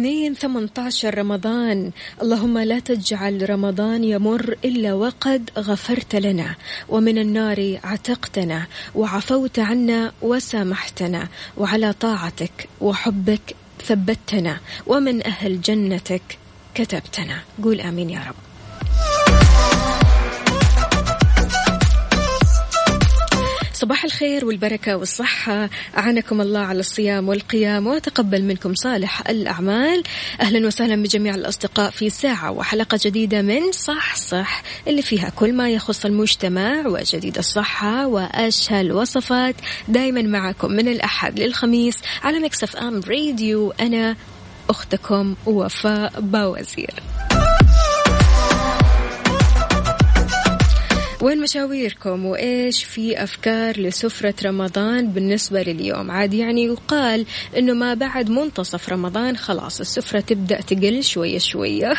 الاثنين 18 رمضان. اللهم لا تجعل رمضان يمر إلا وقد غفرت لنا ومن النار عتقتنا وعفوت عنا وسامحتنا وعلى طاعتك وحبك ثبتنا ومن أهل جنتك كتبتنا. قول آمين يا رب. صباح الخير والبركة والصحة. أعانكم الله على الصيام والقيام وتقبل منكم صالح الأعمال. أهلا وسهلا بجميع الأصدقاء في ساعة وحلقة جديدة من صح صح اللي فيها كل ما يخص المجتمع وجديد الصحة وأشهى الوصفات دايما معكم من الأحد للخميس على مكسف أم راديو. أنا أختكم وفاء باوزير. وين مشاويركم؟ وإيش في أفكار لسفرة رمضان بالنسبة لليوم؟ عاد يعني يقال أنه ما بعد منتصف رمضان خلاص السفرة تبدأ تقل شوية شوية.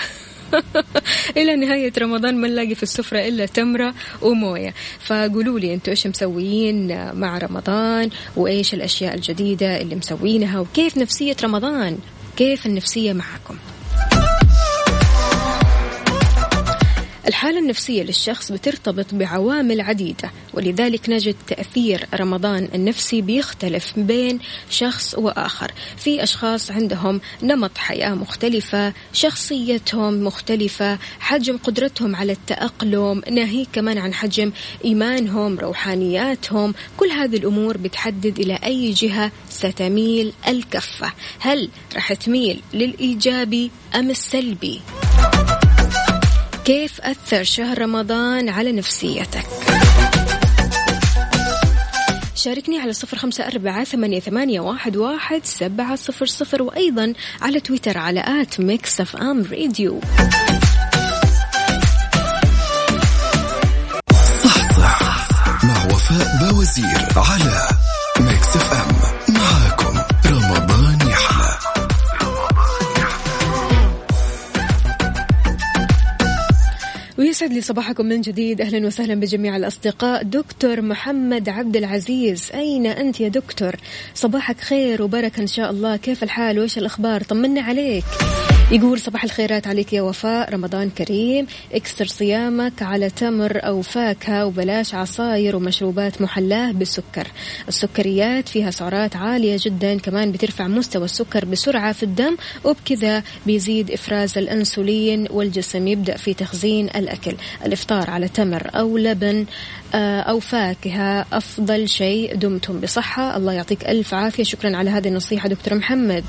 إلى نهاية رمضان ما نلاقي في السفرة إلا تمرة وموية. فقولوا لي أنتوا إيش مسويين مع رمضان؟ وإيش الأشياء الجديدة اللي مسوينها؟ وكيف نفسية رمضان؟ كيف النفسية معكم؟ الحالة النفسية للشخص بترتبط بعوامل عديدة ولذلك نجد تأثير رمضان النفسي بيختلف بين شخص وآخر. في أشخاص عندهم نمط حياة مختلفة شخصيتهم مختلفة حجم قدرتهم على التأقلم ناهيك كمان عن حجم إيمانهم روحانياتهم. كل هذه الأمور بتحدد إلى أي جهة ستميل الكفة. هل رح تميل للإيجابي أم السلبي؟ كيف أثر شهر رمضان على نفسيتك؟ شاركني على صفر خمسة أربعة ثمانية, ثمانية واحد, واحد سبعة صفر صفر وأيضا على تويتر على at Mix FM Radio. صحصح مع وفاء باوزير على ويسعد لي صباحكم من جديد. أهلا وسهلا بجميع الأصدقاء. دكتور محمد عبد العزيز أين أنت يا دكتور؟ صباحك خير وبركة إن شاء الله. كيف الحال؟ وإيش الأخبار؟ طمنا عليك. يقول صباح الخيرات عليك يا وفاء. رمضان كريم. اكسر صيامك على تمر أو فاكهة وبلاش عصاير ومشروبات محلاه بالسكر. السكريات فيها سعرات عالية جدا. كمان بترفع مستوى السكر بسرعة في الدم وبكذا بيزيد إفراز الأنسولين والجسم يبدأ في تخزين الأكل. الإفطار على تمر أو لبن أو فاكهة أفضل شيء دمتم بصحة. الله يعطيك ألف عافية. شكرا على هذه النصيحة دكتور محمد.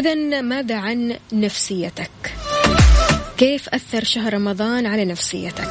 إذا ماذا عن نفسيتك؟ كيف أثر شهر رمضان على نفسيتك؟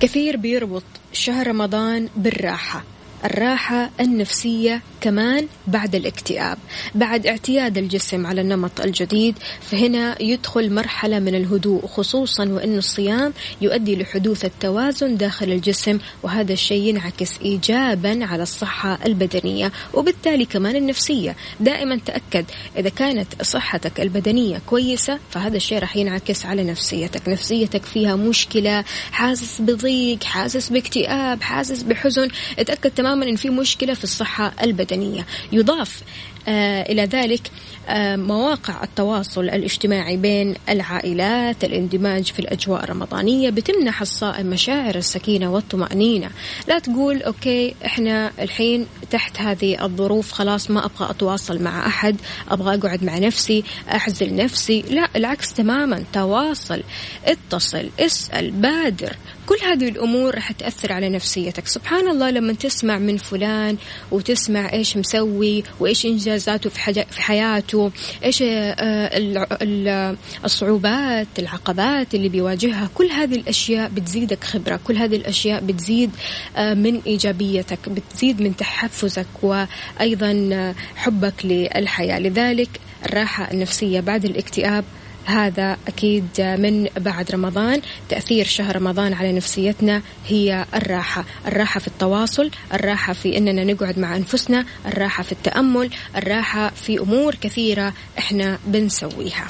كثير بيربط شهر رمضان بالراحة الراحة النفسية كمان بعد الاكتئاب. بعد اعتياد الجسم على النمط الجديد فهنا يدخل مرحلة من الهدوء خصوصا وأن الصيام يؤدي لحدوث التوازن داخل الجسم وهذا الشيء ينعكس إيجابا على الصحة البدنية وبالتالي كمان النفسية. دائما تأكد إذا كانت صحتك البدنية كويسة فهذا الشيء راح ينعكس على نفسيتك. نفسيتك فيها مشكلة حاسس بضيق حاسس باكتئاب حاسس بحزن. اتأكد تماما أن في مشكلة في الصحة البدنية. يضاف آه إلى ذلك آه مواقع التواصل الاجتماعي بين العائلات الاندماج في الأجواء الرمضانية بتمنح الصائم مشاعر السكينة والطمأنينة. لا تقول أوكي إحنا الحين تحت هذه الظروف خلاص ما أبغى أتواصل مع أحد أبغى أقعد مع نفسي أعزل نفسي. لا العكس تماما تواصل اتصل اسأل بادر. كل هذه الأمور راح تأثر على نفسيتك. سبحان الله لما تسمع من فلان وتسمع إيش مسوي وإيش إنجازاته في, في حياته إيش آه، الصعوبات العقبات اللي بيواجهها كل هذه الأشياء بتزيدك خبرة. كل هذه الأشياء بتزيد آه، من إيجابيتك بتزيد من تحفزك وأيضا حبك للحياة. لذلك الراحة النفسية بعد الاكتئاب هذا أكيد من بعد رمضان. تأثير شهر رمضان على نفسيتنا هي الراحة. الراحة في التواصل الراحة في أننا نقعد مع أنفسنا الراحة في التأمل الراحة في أمور كثيرة إحنا بنسويها.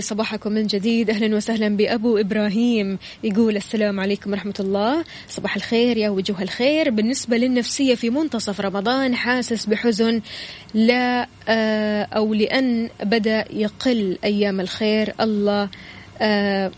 صباحكم من جديد. أهلا وسهلا بأبو إبراهيم يقول السلام عليكم ورحمة الله. صباح الخير يا وجوه الخير. بالنسبة للنفسية في منتصف رمضان حاسس بحزن لا آه، أو لأن بدأ يقل أيام الخير. الله آه،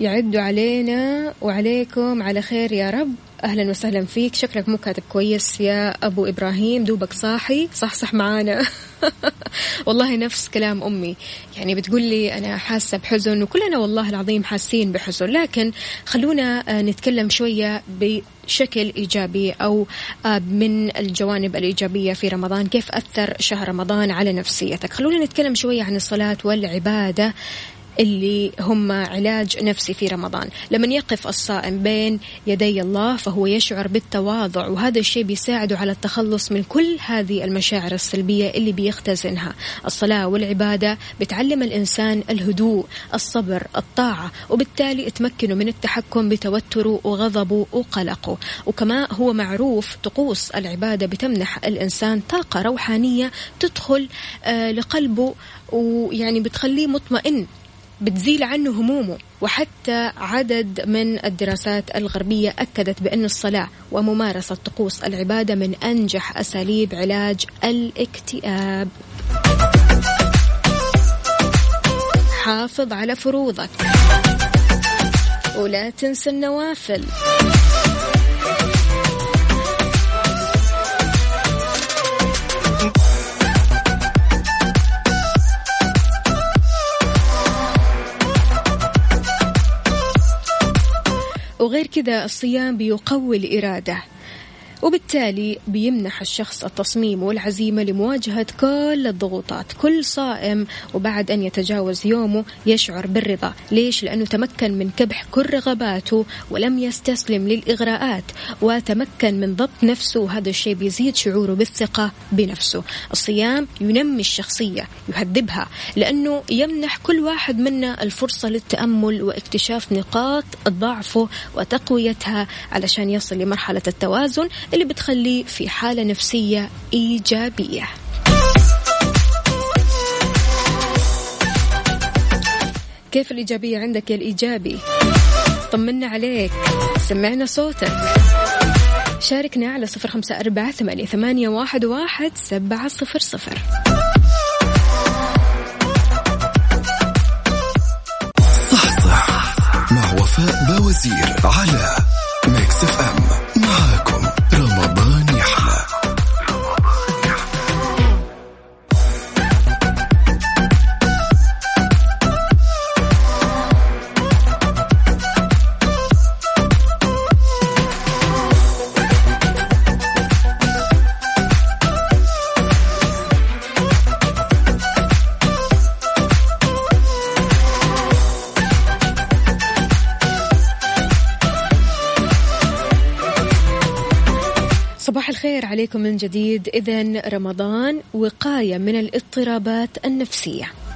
يعد علينا وعليكم على خير يا رب. أهلا وسهلا فيك. شكلك مو كاتب كويس يا أبو إبراهيم. دوبك صاحي. صح صح معانا. والله نفس كلام أمي. يعني بتقول لي أنا حاسة بحزن وكلنا والله العظيم حاسين بحزن. لكن خلونا آه، نتكلم شوية بشكل إيجابي أو آه، من الجوانب الإيجابية في رمضان. كيف أثر شهر رمضان على نفسيتك؟ خلونا نتكلم شوية عن الصلاة والعبادة. اللي هم علاج نفسي في رمضان. لما يقف الصائم بين يدي الله فهو يشعر بالتواضع وهذا الشيء بيساعده على التخلص من كل هذه المشاعر السلبية اللي بيختزنها. الصلاة والعبادة بتعلم الإنسان الهدوء الصبر الطاعة وبالتالي تمكنه من التحكم بتوتره وغضبه وقلقه وكما هو معروف طقوس العبادة بتمنح الإنسان طاقة روحانية تدخل آه لقلبه ويعني بتخليه مطمئن بتزيل عنه همومه. وحتى عدد من الدراسات الغربية أكدت بأن الصلاة وممارسة طقوس العبادة من أنجح أساليب علاج الاكتئاب. حافظ على فروضك. ولا تنسى النوافل. وغير كذا الصيام بيقوي الإرادة. وبالتالي بيمنح الشخص التصميم والعزيمة لمواجهة كل الضغوطات. كل صائم وبعد أن يتجاوز يومه يشعر بالرضا. ليش؟ لأنه تمكن من كبح كل رغباته ولم يستسلم للإغراءات وتمكن من ضبط نفسه. وهذا الشيء بيزيد شعوره بالثقة بنفسه. الصيام ينمي الشخصية يهذبها لأنه يمنح كل واحد منا الفرصة للتأمل واكتشاف نقاط ضعفه وتقويتها علشان يصل لمرحلة التوازن. اللي بتخليه في حالة نفسية إيجابية. كيف الإيجابية عندك يا الإيجابي؟ طمنا عليك سمعنا صوتك. شاركنا على صفر خمسة أربعة ثمانية, واحد, واحد سبعة صفر صفر. صح صح مع وفاء بوزير على عليكم من جديد. إذا رمضان وقاية من الاضطرابات النفسية.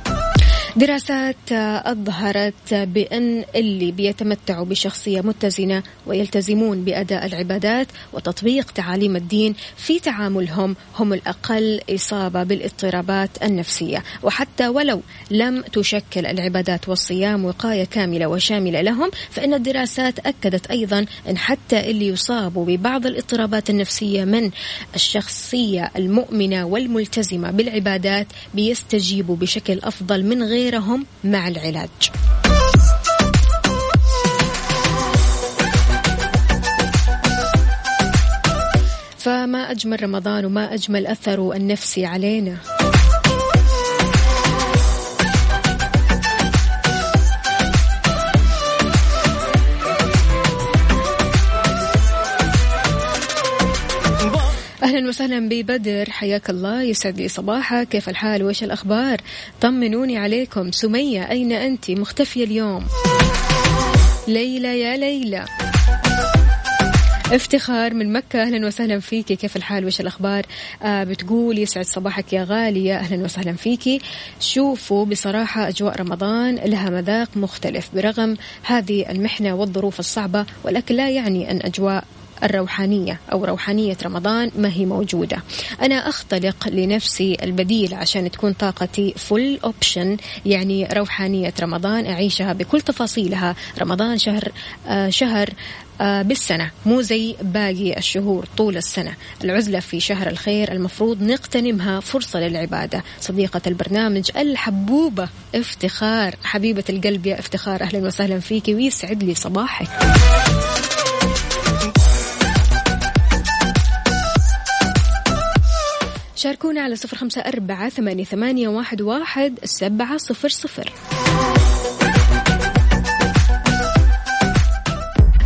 دراسات أظهرت بأن اللي بيتمتعوا بشخصية متزنة ويلتزمون بأداء العبادات وتطبيق تعاليم الدين في تعاملهم هم الأقل إصابة بالاضطرابات النفسية. وحتى ولو لم تشكل العبادات والصيام وقاية كاملة وشاملة لهم فإن الدراسات أكدت أيضا أن حتى اللي يصابوا ببعض الاضطرابات النفسية من الشخصية المؤمنة والملتزمة بالعبادات بيستجيبوا بشكل أفضل من غيرهم مع العلاج. فما أجمل رمضان وما أجمل أثره النفسي علينا؟ أهلا وسهلا ببدر. حياك الله يسعد لي صباحك. كيف الحال؟ وإيش الأخبار؟ طمنوني عليكم. سمية أين أنت؟ مختفية اليوم. ليلى يا ليلى. افتخار من مكة. أهلا وسهلا فيكي كيف الحال؟ وش الأخبار؟ آه بتقول يسعد صباحك يا غالية أهلا وسهلا فيكي شوفوا بصراحة أجواء رمضان لها مذاق مختلف برغم هذه المحنة والظروف الصعبة ولكن لا يعني أن أجواء الروحانية أو روحانية رمضان ما هي موجودة. أنا أختلق لنفسي البديل عشان تكون طاقتي فل أوبشن يعني روحانية رمضان أعيشها بكل تفاصيلها. رمضان شهر آه شهر آه بالسنة مو زي باقي الشهور طول السنة. العزلة في شهر الخير المفروض نغتنمها فرصة للعبادة. صديقة البرنامج الحبوبة افتخار حبيبة القلب يا افتخار أهلا وسهلا فيكي ويسعد لي صباحك. شاركونا على صفر خمسة أربعة ثمانية, ثمانية واحد, واحد سبعة صفر صفر.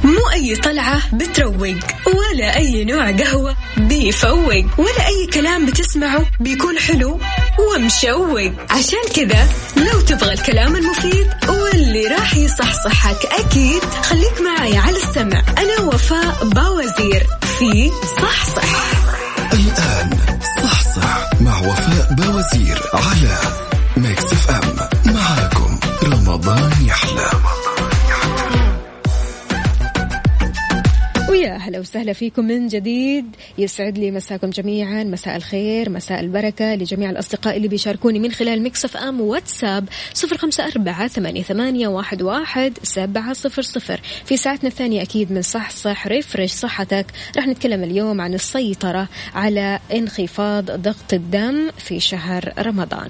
مو أي طلعة بتروق ولا أي نوع قهوة بيفوق ولا أي كلام بتسمعه بيكون حلو ومشوق. عشان كذا لو تبغى الكلام المفيد واللي راح يصحصحك أكيد خليك معي على السمع. أنا وفاء باوزير في صحصح. وفاء بوزير على Mix FM معاكم رمضان يحلى. وسهلا فيكم من جديد. يسعد لي مساكم جميعا. مساء الخير مساء البركة لجميع الأصدقاء اللي بيشاركوني من خلال Mix FM واتساب صفر أربعة ثمانية, ثمانية واحد, واحد سبعة صفر صفر. في ساعتنا الثانية أكيد من صحصح refresh صحتك. راح نتكلم اليوم عن السيطرة على انخفاض ضغط الدم في شهر رمضان.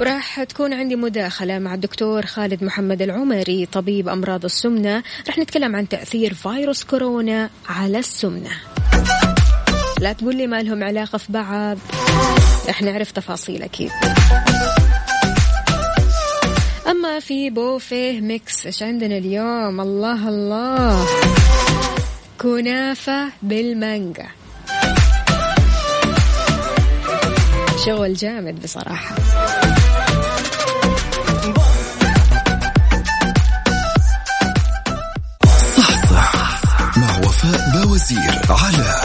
وراح تكون عندي مداخلة مع الدكتور خالد محمد العمري طبيب أمراض السمنة. راح نتكلم عن تأثير فيروس كورونا على السمنة. لا تقول لي ما لهم علاقة في بعض. راح نعرف تفاصيل أكيد. أما في بوفيه ميكس إيش عندنا اليوم الله الله. كنافة بالمانجا. شغل جامد بصراحة. بوزير على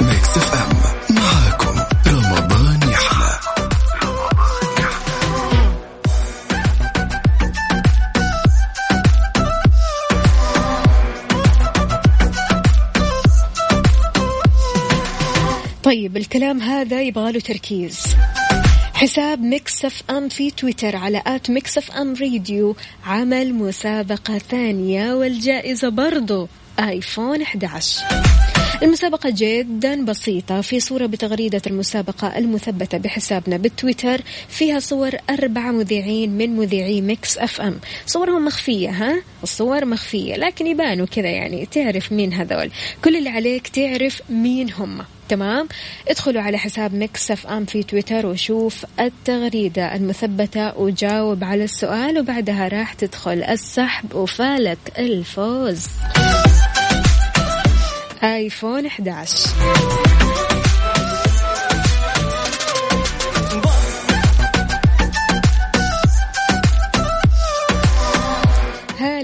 Mix FM معاكم رمضان يحلى طيب الكلام هذا يبغى له تركيز. حساب Mix FM في تويتر على at Mix FM Radio عمل مسابقة ثانية والجائزة برضو. آيفون 11 المسابقة جدا بسيطة. في صورة بتغريدة المسابقة المثبتة بحسابنا بالتويتر فيها صور أربعة مذيعين من مذيعي Mix FM. صورهم مخفية ها؟ الصور مخفية لكن يبانوا كذا يعني تعرف مين هذول. كل اللي عليك تعرف مين هم. تمام؟ ادخلوا على حساب مكسف أم في تويتر وشوف التغريدة المثبتة وجاوب على السؤال وبعدها راح تدخل السحب وفالك الفوز. آيفون 11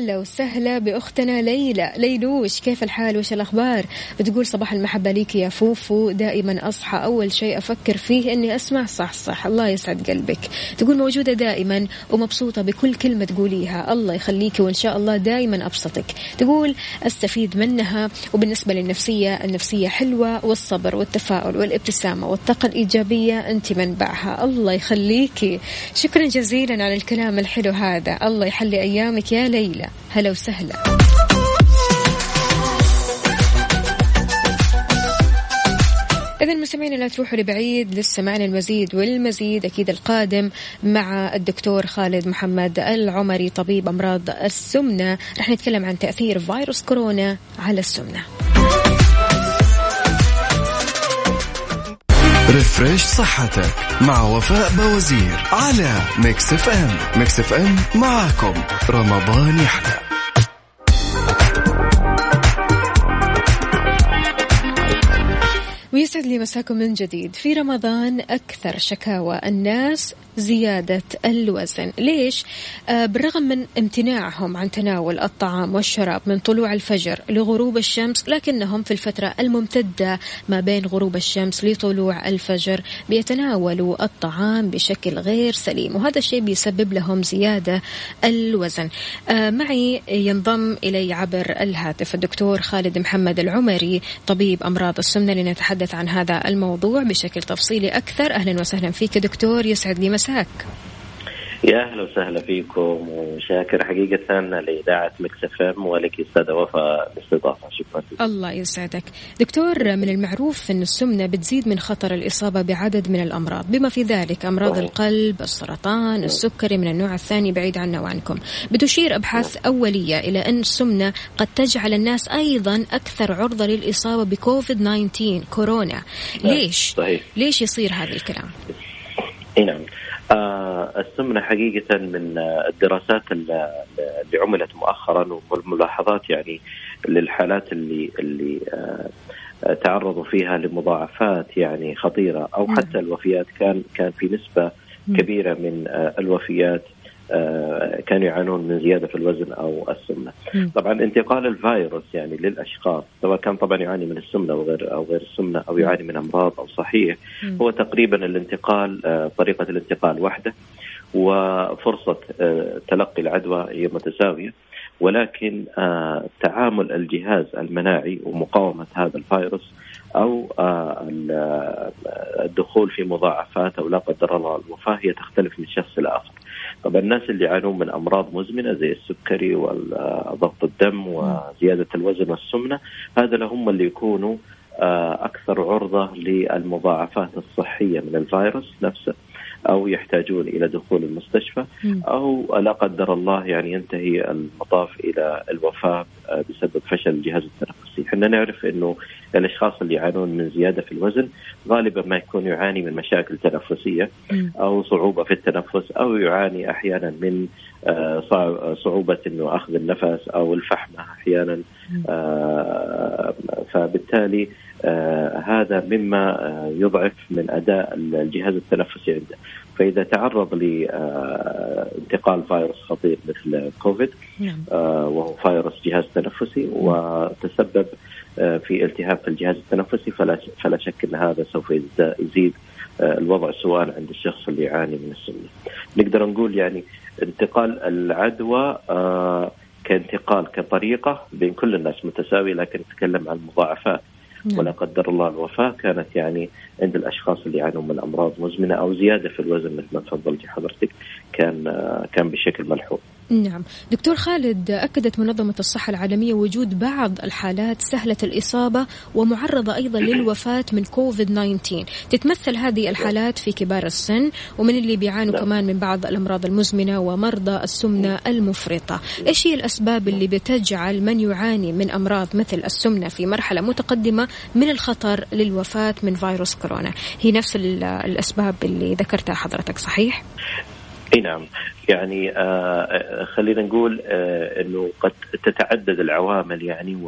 هلا وسهلا بأختنا ليلى. ليلوش كيف الحال؟ وش الأخبار؟ بتقول صباح المحبة ليك يا فوفو. دائما أصحى. أول شيء أفكر فيه إني أسمع صح صح. الله يسعد قلبك. تقول موجودة دائما ومبسوطة بكل كلمة تقوليها. الله يخليكي وإن شاء الله دائما أبسطك. تقول أستفيد منها. وبالنسبة للنفسية النفسية حلوة والصبر والتفاؤل والابتسامة والطاقة الإيجابية أنت منبعها. الله يخليكي شكرا جزيلا على الكلام الحلو هذا. الله يحلي أيامك يا ليلى. هلا وسهلا. إذا مستمعينا لا تروحوا لبعيد لسه معنا المزيد والمزيد أكيد القادم مع الدكتور خالد محمد العمري طبيب أمراض السمنة. رح نتكلم عن تأثير فيروس كورونا على السمنة. refresh صحتك مع وفاء بوزير على Mix FM. Mix FM معاكم. رمضان يحلى. ويسعد لي مساكم من جديد. في رمضان أكثر شكاوى. الناس زيادة الوزن. ليش؟ آه بالرغم من امتناعهم عن تناول الطعام والشراب من طلوع الفجر لغروب الشمس لكنهم في الفترة الممتدة ما بين غروب الشمس لطلوع الفجر بيتناولوا الطعام بشكل غير سليم وهذا الشيء بيسبب لهم زيادة الوزن. آه معي ينضم إلي عبر الهاتف الدكتور خالد محمد العمري طبيب أمراض السمنة لنتحدث عن هذا الموضوع بشكل تفصيلي أكثر. أهلا وسهلا فيك دكتور يسعد لي مساك. يا أهلا وسهلا فيكم وشاكر حقيقة لإذاعة Mix FM ولك استاذه وفاء الاستضافه شكرا. الله يسعدك. دكتور من المعروف أن السمنة بتزيد من خطر الإصابة بعدد من الأمراض بما في ذلك أمراض صحيح. القلب السرطان السكري من النوع الثاني بعيد عنا وعنكم. بتشير أبحاث أولية إلى أن السمنة قد تجعل الناس أيضا أكثر عرضة للإصابة بكوفيد 19 كورونا. ليش؟ صحيح. ليش يصير هذا الكلام؟ نعم. آه السمنة حقيقة من الدراسات اللي عملت مؤخرا والملاحظات يعني للحالات اللي اللي آه تعرضوا فيها لمضاعفات يعني خطيرة أو حتى الوفيات. كان كان في نسبة كبيرة من آه الوفيات آه، كانوا يعانون من زيادة في الوزن أو السمنة. طبعا انتقال الفيروس يعني للأشخاص سواء كان طبعا يعاني من السمنة أو غير أو غير السمنة أو يعاني من أمراض أو صحيح هو تقريبا الانتقال آه، طريقة الانتقال واحدة وفرصة آه، تلقي العدوى هي متساوية ولكن تعامل الجهاز المناعي ومقاومة هذا الفيروس أو الدخول في مضاعفات أو لا قدر الله الوفاة هي تختلف من شخص لاخر. طبعا الناس اللي يعانون من أمراض مزمنة زي السكري وضغط الدم وزيادة الوزن والسمنة هذا هم اللي يكونوا أكثر عرضة للمضاعفات الصحية من الفيروس نفسه. أو يحتاجون إلى دخول المستشفى أو لا قدر الله يعني ينتهي المطاف إلى الوفاة بسبب فشل الجهاز التنفسي، إحنا نعرف إنه الاشخاص اللي يعانون من زيادة في الوزن غالبا ما يكون يعاني من مشاكل تنفسية أو صعوبة في التنفس أو يعاني أحيانا من صعوبة إنه أخذ النفس أو الفحمه أحيانا. فبالتالي آه هذا مما آه يضعف من أداء الجهاز التنفسي عنده فإذا تعرض لانتقال آه فيروس خطير مثل كوفيد نعم. آه وهو فيروس جهاز تنفسي وتسبب آه في التهاب في الجهاز التنفسي فلا فلا شك أن هذا سوف يزيد آه الوضع سواء عند الشخص اللي يعاني من السمنة. نقدر نقول يعني انتقال العدوى آه كانتقال كطريقة بين كل الناس متساوي لكن نتكلم عن المضاعفات نعم. ولا قدر الله الوفاة كانت يعني عند الأشخاص اللي يعانون من أمراض مزمنة أو زيادة في الوزن مثل ما تفضلتي حضرتك كان كان بشكل ملحوظ. نعم. دكتور خالد أكدت منظمة الصحة العالمية وجود بعض الحالات سهلة الإصابة ومعرضة أيضا للوفاة من كوفيد 19 تتمثل هذه الحالات في كبار السن ومن اللي بيعانوا نعم. كمان من بعض الأمراض المزمنة ومرضى السمنة المفرطة. إيش هي الأسباب اللي بتجعل من يعاني من أمراض مثل السمنة في مرحلة متقدمة من الخطر للوفاة من فيروس كورونا؟ هي نفس الأسباب اللي ذكرتها حضرتك صحيح؟ إي نعم. يعني آه خلينا نقول آه إنه قد تتعدد العوامل يعني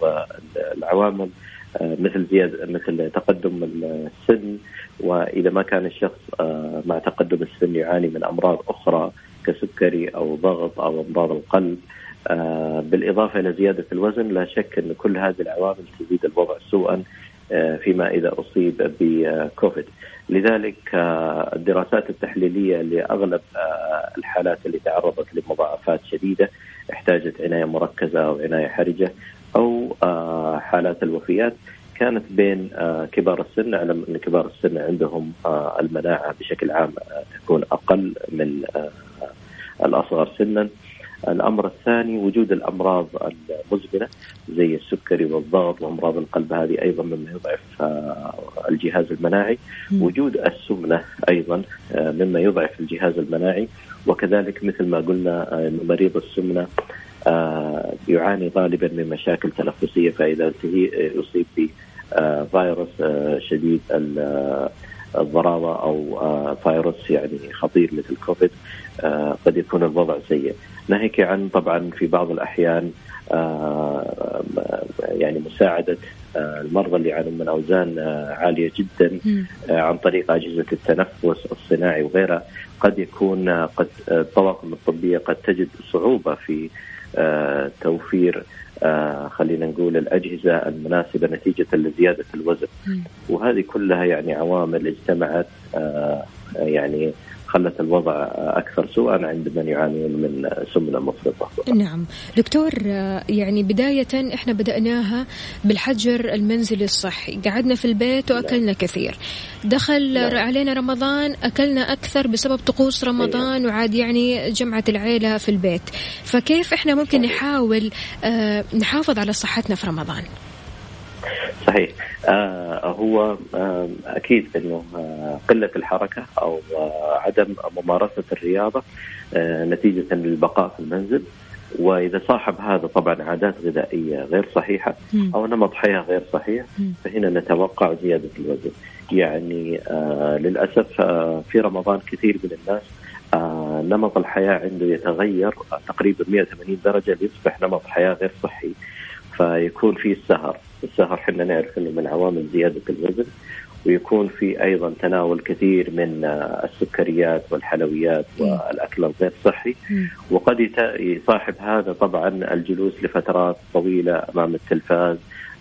والعوامل آه مثل زيادة مثل تقدم السن وإذا ما كان الشخص آه مع تقدم السن يعاني من أمراض أخرى كسكري أو ضغط أو أمراض القلب بالإضافة إلى زيادة الوزن لا شك أن كل هذه العوامل تزيد الوضع سوءا فيما إذا أصيب بكوفيد. لذلك الدراسات التحليلية لأغلب الحالات اللي تعرضت لمضاعفات شديدة احتاجت عناية مركزة أو عناية حرجة أو حالات الوفيات كانت بين كبار السن نعلم أن كبار السن عندهم المناعة بشكل عام تكون أقل من الأصغر سنا. الأمر الثاني وجود الأمراض المزمنة زي السكري والضغط وأمراض القلب هذه أيضا مما يضعف الجهاز المناعي. وجود السمنة أيضا مما يضعف الجهاز المناعي. وكذلك مثل ما قلنا ان مريض السمنة يعاني غالبا من مشاكل تنفسية فإذا يصيب بفيروس شديد الضراوه أو فيروس يعني خطير مثل كوفيد قد يكون الوضع سيء. ناهيك عن طبعا في بعض الأحيان يعني مساعدة المرضى اللي يعانون من أوزان عالية جدا عن طريق أجهزة التنفس الصناعي وغيرها. قد يكون قد الطواقم الطبية قد تجد صعوبة في توفير خلينا نقول الأجهزة المناسبة نتيجة لزيادة الوزن. وهذه كلها يعني عوامل اجتمعت يعني خلت الوضع أكثر سوءا عند من يعانون من سمنة مفرطة. نعم، دكتور يعني بداية إحنا بدأناها بالحجر المنزلي الصحي، قعدنا في البيت وأكلنا. كثير. دخل نعم. علينا رمضان أكلنا أكثر بسبب طقوس رمضان وعاد يعني جمعة العيلة في البيت. فكيف إحنا ممكن نحاول آه نحافظ على صحتنا في رمضان؟ صحيح. آه هو آه أكيد إنه آه قلة الحركة أو آه عدم ممارسة الرياضة آه نتيجة للبقاء في المنزل. وإذا صاحب هذا طبعا عادات غذائية غير صحيحة أو نمط حياة غير صحيح فهنا نتوقع زيادة الوزن. يعني آه للأسف آه في رمضان كثير من الناس آه نمط الحياة عنده يتغير تقريبا 180 درجة ليصبح نمط حياة غير صحي فيكون في السهر. السهر إحنا نعرف إنه من عوامل زيادة الوزن ويكون في أيضا تناول كثير من السكريات والحلويات والأكل الغير صحي. وقد يصاحب هذا طبعا الجلوس لفترات طويلة أمام التلفاز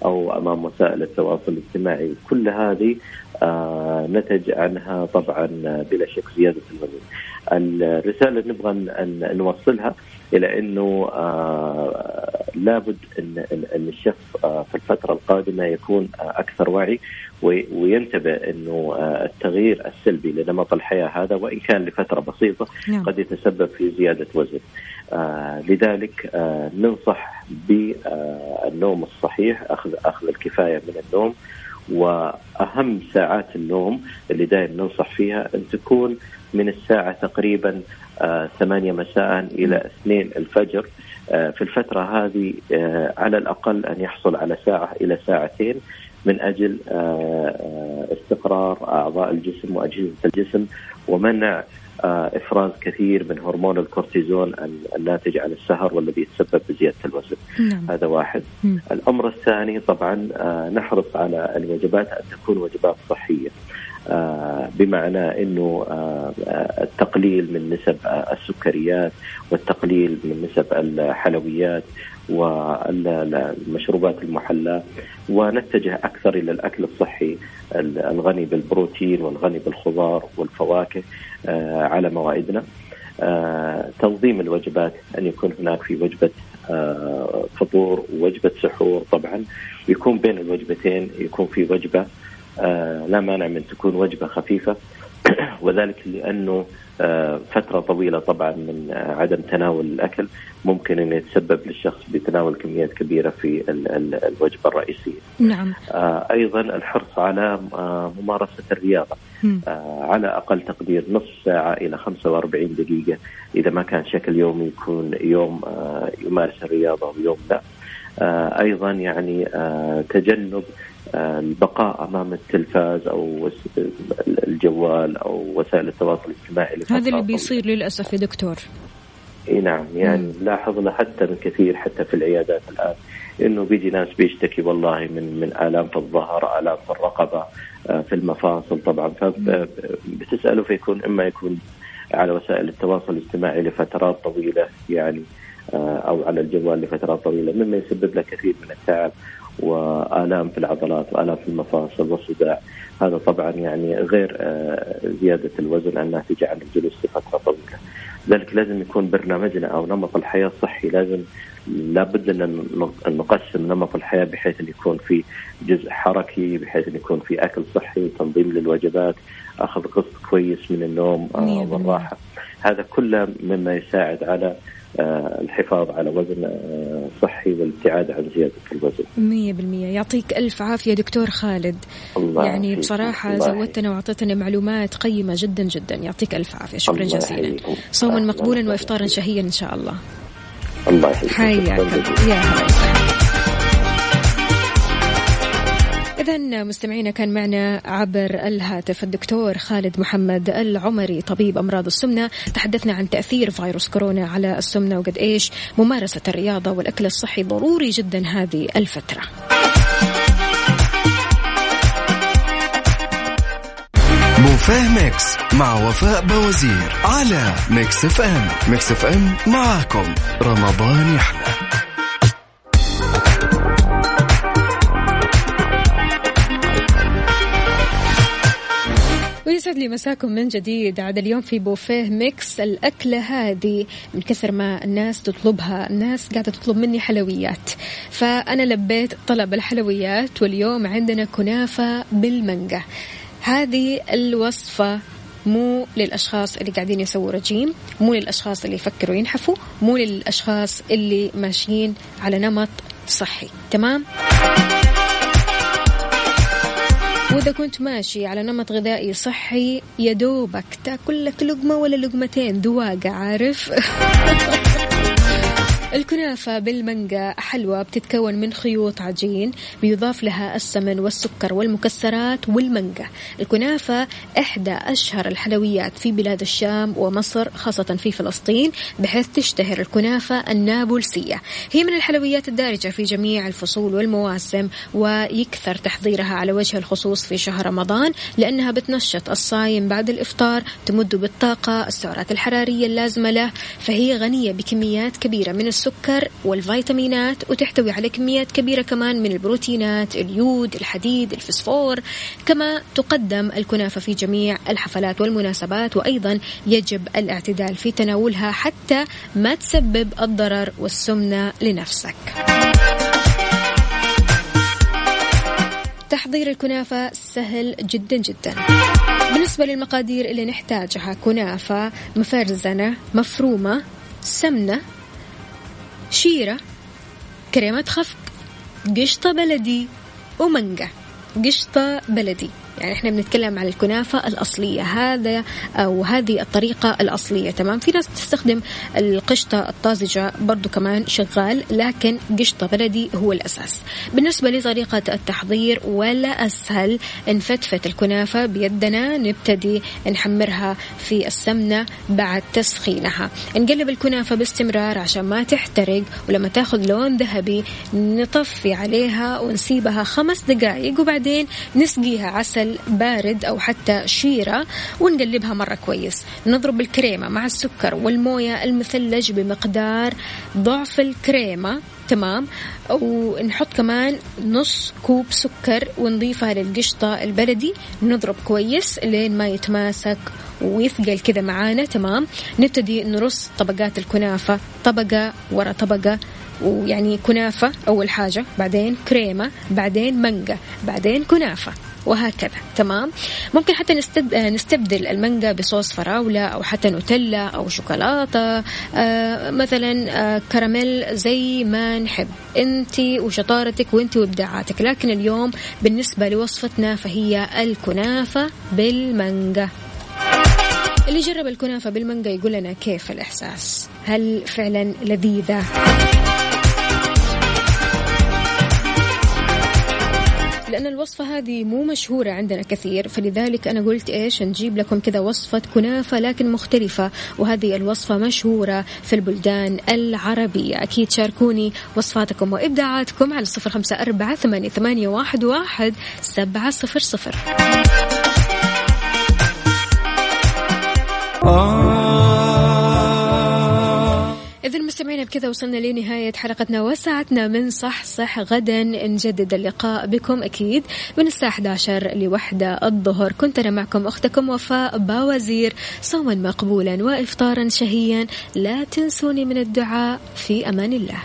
أو أمام وسائل التواصل الاجتماعي. كل هذه آه نتج عنها طبعا بلا شك زيادة الوزن. الرسالة اللي نبغى أن نوصلها إلى أنه آه لابد ان ان الشخص آه في الفترة القادمة يكون آه أكثر وعي وينتبه أنه التغيير السلبي لنمط الحياة هذا وإن كان لفترة بسيطة نعم. قد يتسبب في زيادة وزن. لذلك ننصح بالنوم الصحيح اخذ أخذ الكفاية من النوم وأهم ساعات النوم اللي دائما ننصح فيها أن تكون من الساعة تقريبا 8 مساء إلى 2 الفجر آه في الفترة هذه آه على الأقل أن يحصل على ساعة إلى ساعتين من أجل استقرار أعضاء الجسم وأجهزة الجسم ومنع إفراز كثير من هرمون الكورتيزون الناتج عن السهر والذي يتسبب بزيادة الوزن. نعم. هذا واحد. مم. الأمر الثاني طبعا نحرص على الوجبات أن تكون وجبات صحية. بمعنى إنه التقليل من نسب السكريات والتقليل من نسب الحلويات والمشروبات المحلاة ونتجه أكثر إلى الأكل الصحي الغني بالبروتين والغني بالخضار والفواكه على موائدنا تنظيم الوجبات أن يكون هناك في وجبة فطور ووجبة سحور طبعا. يكون بين الوجبتين يكون في وجبة لا مانع من تكون وجبة خفيفة. وذلك لأنه فترة طويلة طبعا من عدم تناول الأكل ممكن أن يتسبب للشخص بتناول كميات كبيرة في الوجبة الرئيسية. نعم. أيضا الحرص على ممارسة الرياضة. على أقل تقدير نصف ساعة إلى 45 دقيقة. إذا ما كان شكل يومي يكون يوم يمارس الرياضة ويوم لا. أيضا يعني تجنب البقاء أمام التلفاز أو الجوال أو وسائل التواصل الاجتماعي هذا اللي بيصير للأسف يا دكتور. إي نعم يعني لاحظنا حتى من كثير حتى في العيادات الآن إنه بيجي ناس بيشتكي والله من من آلام في الظهر، آلام في الرقبة، في المفاصل طبعا. فبتساله فيكون إما يكون على وسائل التواصل الاجتماعي لفترات طويلة يعني أو على الجوال لفترات طويلة مما يسبب له كثير من التعب. وآلام في العضلات وآلام في المفاصل والصداع. هذا طبعا يعني غير زيادة الوزن الناتجه عن الجلوس لفتره طويله لذلك لازم يكون برنامجنا أو نمط الحياة الصحي. لازم لابد أن نقسم نمط الحياة بحيث أن يكون في جزء حركي بحيث أن يكون في أكل صحي تنظيم للوجبات أخذ قسط كويس من النوم آه، والراحة. هذا كله مما يساعد على آه، الحفاظ على وزن آه، صحي والابتعاد عن زيادة الوزن. مية بالمية. يعطيك ألف عافية دكتور خالد. الله يعني بصراحة زودتنا وأعطيتنا معلومات قيمة جدا جدا. يعطيك ألف عافية. شكرا جزيلا. صوما مقبولا وإفطارا شهيا إن شاء الله. الله يحييك حياك يا هلا إذا مستمعينا كان معنا عبر الهاتف الدكتور خالد محمد العمري طبيب أمراض السمنة. تحدثنا عن تأثير فيروس كورونا على السمنة وقد إيش ممارسة الرياضة والأكل الصحي ضروري جدا هذه الفترة. بوفيه Mix مع وفاء بوزير على Mix FM. Mix FM معاكم. رمضان يحلى ويسعد لي مساكم من جديد. عاد اليوم في بوفيه ميكس. الأكلة هذه من كثر ما الناس تطلبها الناس قاعدة تطلب مني حلويات. فأنا لبيت طلب الحلويات واليوم عندنا كنافة بالمانجا. هذه الوصفة مو للأشخاص اللي قاعدين يسووا رجيم مو للأشخاص اللي يفكروا ينحفوا مو للأشخاص اللي ماشيين على نمط صحي. تمام؟ وإذا كنت ماشي على نمط غذائي صحي يا دوبك تاكل لك لقمة ولا لقمتين دواقة عارف؟ الكنافة بالمانجا حلوى بتتكون من خيوط عجين بيضاف لها السمن والسكر والمكسرات والمانجا. الكنافة إحدى أشهر الحلويات في بلاد الشام ومصر خاصة في فلسطين بحيث تشتهر الكنافة النابلسية. هي من الحلويات الدارجة في جميع الفصول والمواسم ويكثر تحضيرها على وجه الخصوص في شهر رمضان لأنها بتنشط الصايم بعد الإفطار تمد بالطاقة السعرات الحرارية اللازمة له فهي غنية بكميات كبيرة من السكر والفيتامينات وتحتوي على كميات كبيرة كمان من البروتينات اليود الحديد الفسفور. كما تقدم الكنافة في جميع الحفلات والمناسبات وأيضا يجب الاعتدال في تناولها حتى ما تسبب الضرر والسمنة لنفسك. تحضير الكنافة سهل جدا جدا. بالنسبة للمقادير اللي نحتاجها كنافة مفرزنة مفرومة سمنة شيرة كريمة خفق قشطة بلدي ومانجا قشطة بلدي. يعني إحنا بنتكلم عن الكنافة الأصلية. هذا أو هذه الطريقة الأصلية. تمام؟ في ناس تستخدم القشطة الطازجة برضو كمان شغال لكن قشطة بلدي هو الأساس. بالنسبة لطريقة التحضير ولا أسهل. نفتفت الكنافة بيدنا نبتدي نحمرها في السمنة بعد تسخينها. نقلب الكنافة باستمرار عشان ما تحترق ولما تاخذ لون ذهبي نطفي عليها ونسيبها خمس دقائق وبعدين نسقيها عسل بارد أو حتى شيرة ونقلبها مرة كويس. نضرب الكريمة مع السكر والموية المثلج بمقدار ضعف الكريمة تمام؟ ونحط كمان نص كوب سكر ونضيفها للقشطة البلدي. نضرب كويس لين ما يتماسك ويثقل كذا معانا تمام؟ نبتدي نرص طبقات الكنافة طبقة ورا طبقة. ويعني كنافة أول حاجة بعدين كريمة بعدين مانجا بعدين كنافة وهكذا. تمام؟ ممكن حتى نستبدل المانجا بصوص فراولة أو حتى نوتيلا أو شوكولاتة. آه مثلا آه كراميل زي ما نحب. أنت وشطارتك وأنت وإبداعاتك. لكن اليوم بالنسبة لوصفتنا فهي الكنافة بالمانجا. اللي جرب الكنافة بالمانجا يقول لنا كيف الإحساس؟ هل فعلا لذيذة؟ لأن الوصفة هذه مو مشهورة عندنا كثير فلذلك أنا قلت إيش نجيب لكم كذا وصفة كنافة لكن مختلفة وهذه الوصفة مشهورة في البلدان العربية. أكيد شاركوني وصفاتكم وإبداعاتكم على صفر خمسة أربعة ثمانية, واحد, واحد سبعة صفر صفر. آه. مستمعينا بكذا وصلنا لنهاية حلقتنا وساعتنا من صح صح غدا. نجدد اللقاء بكم أكيد من الساعة 11 لوحدة الظهر. كنت أنا معكم أختكم وفاء باوزير صوما مقبولا وإفطارا شهيا. لا تنسوني من الدعاء. في أمان الله.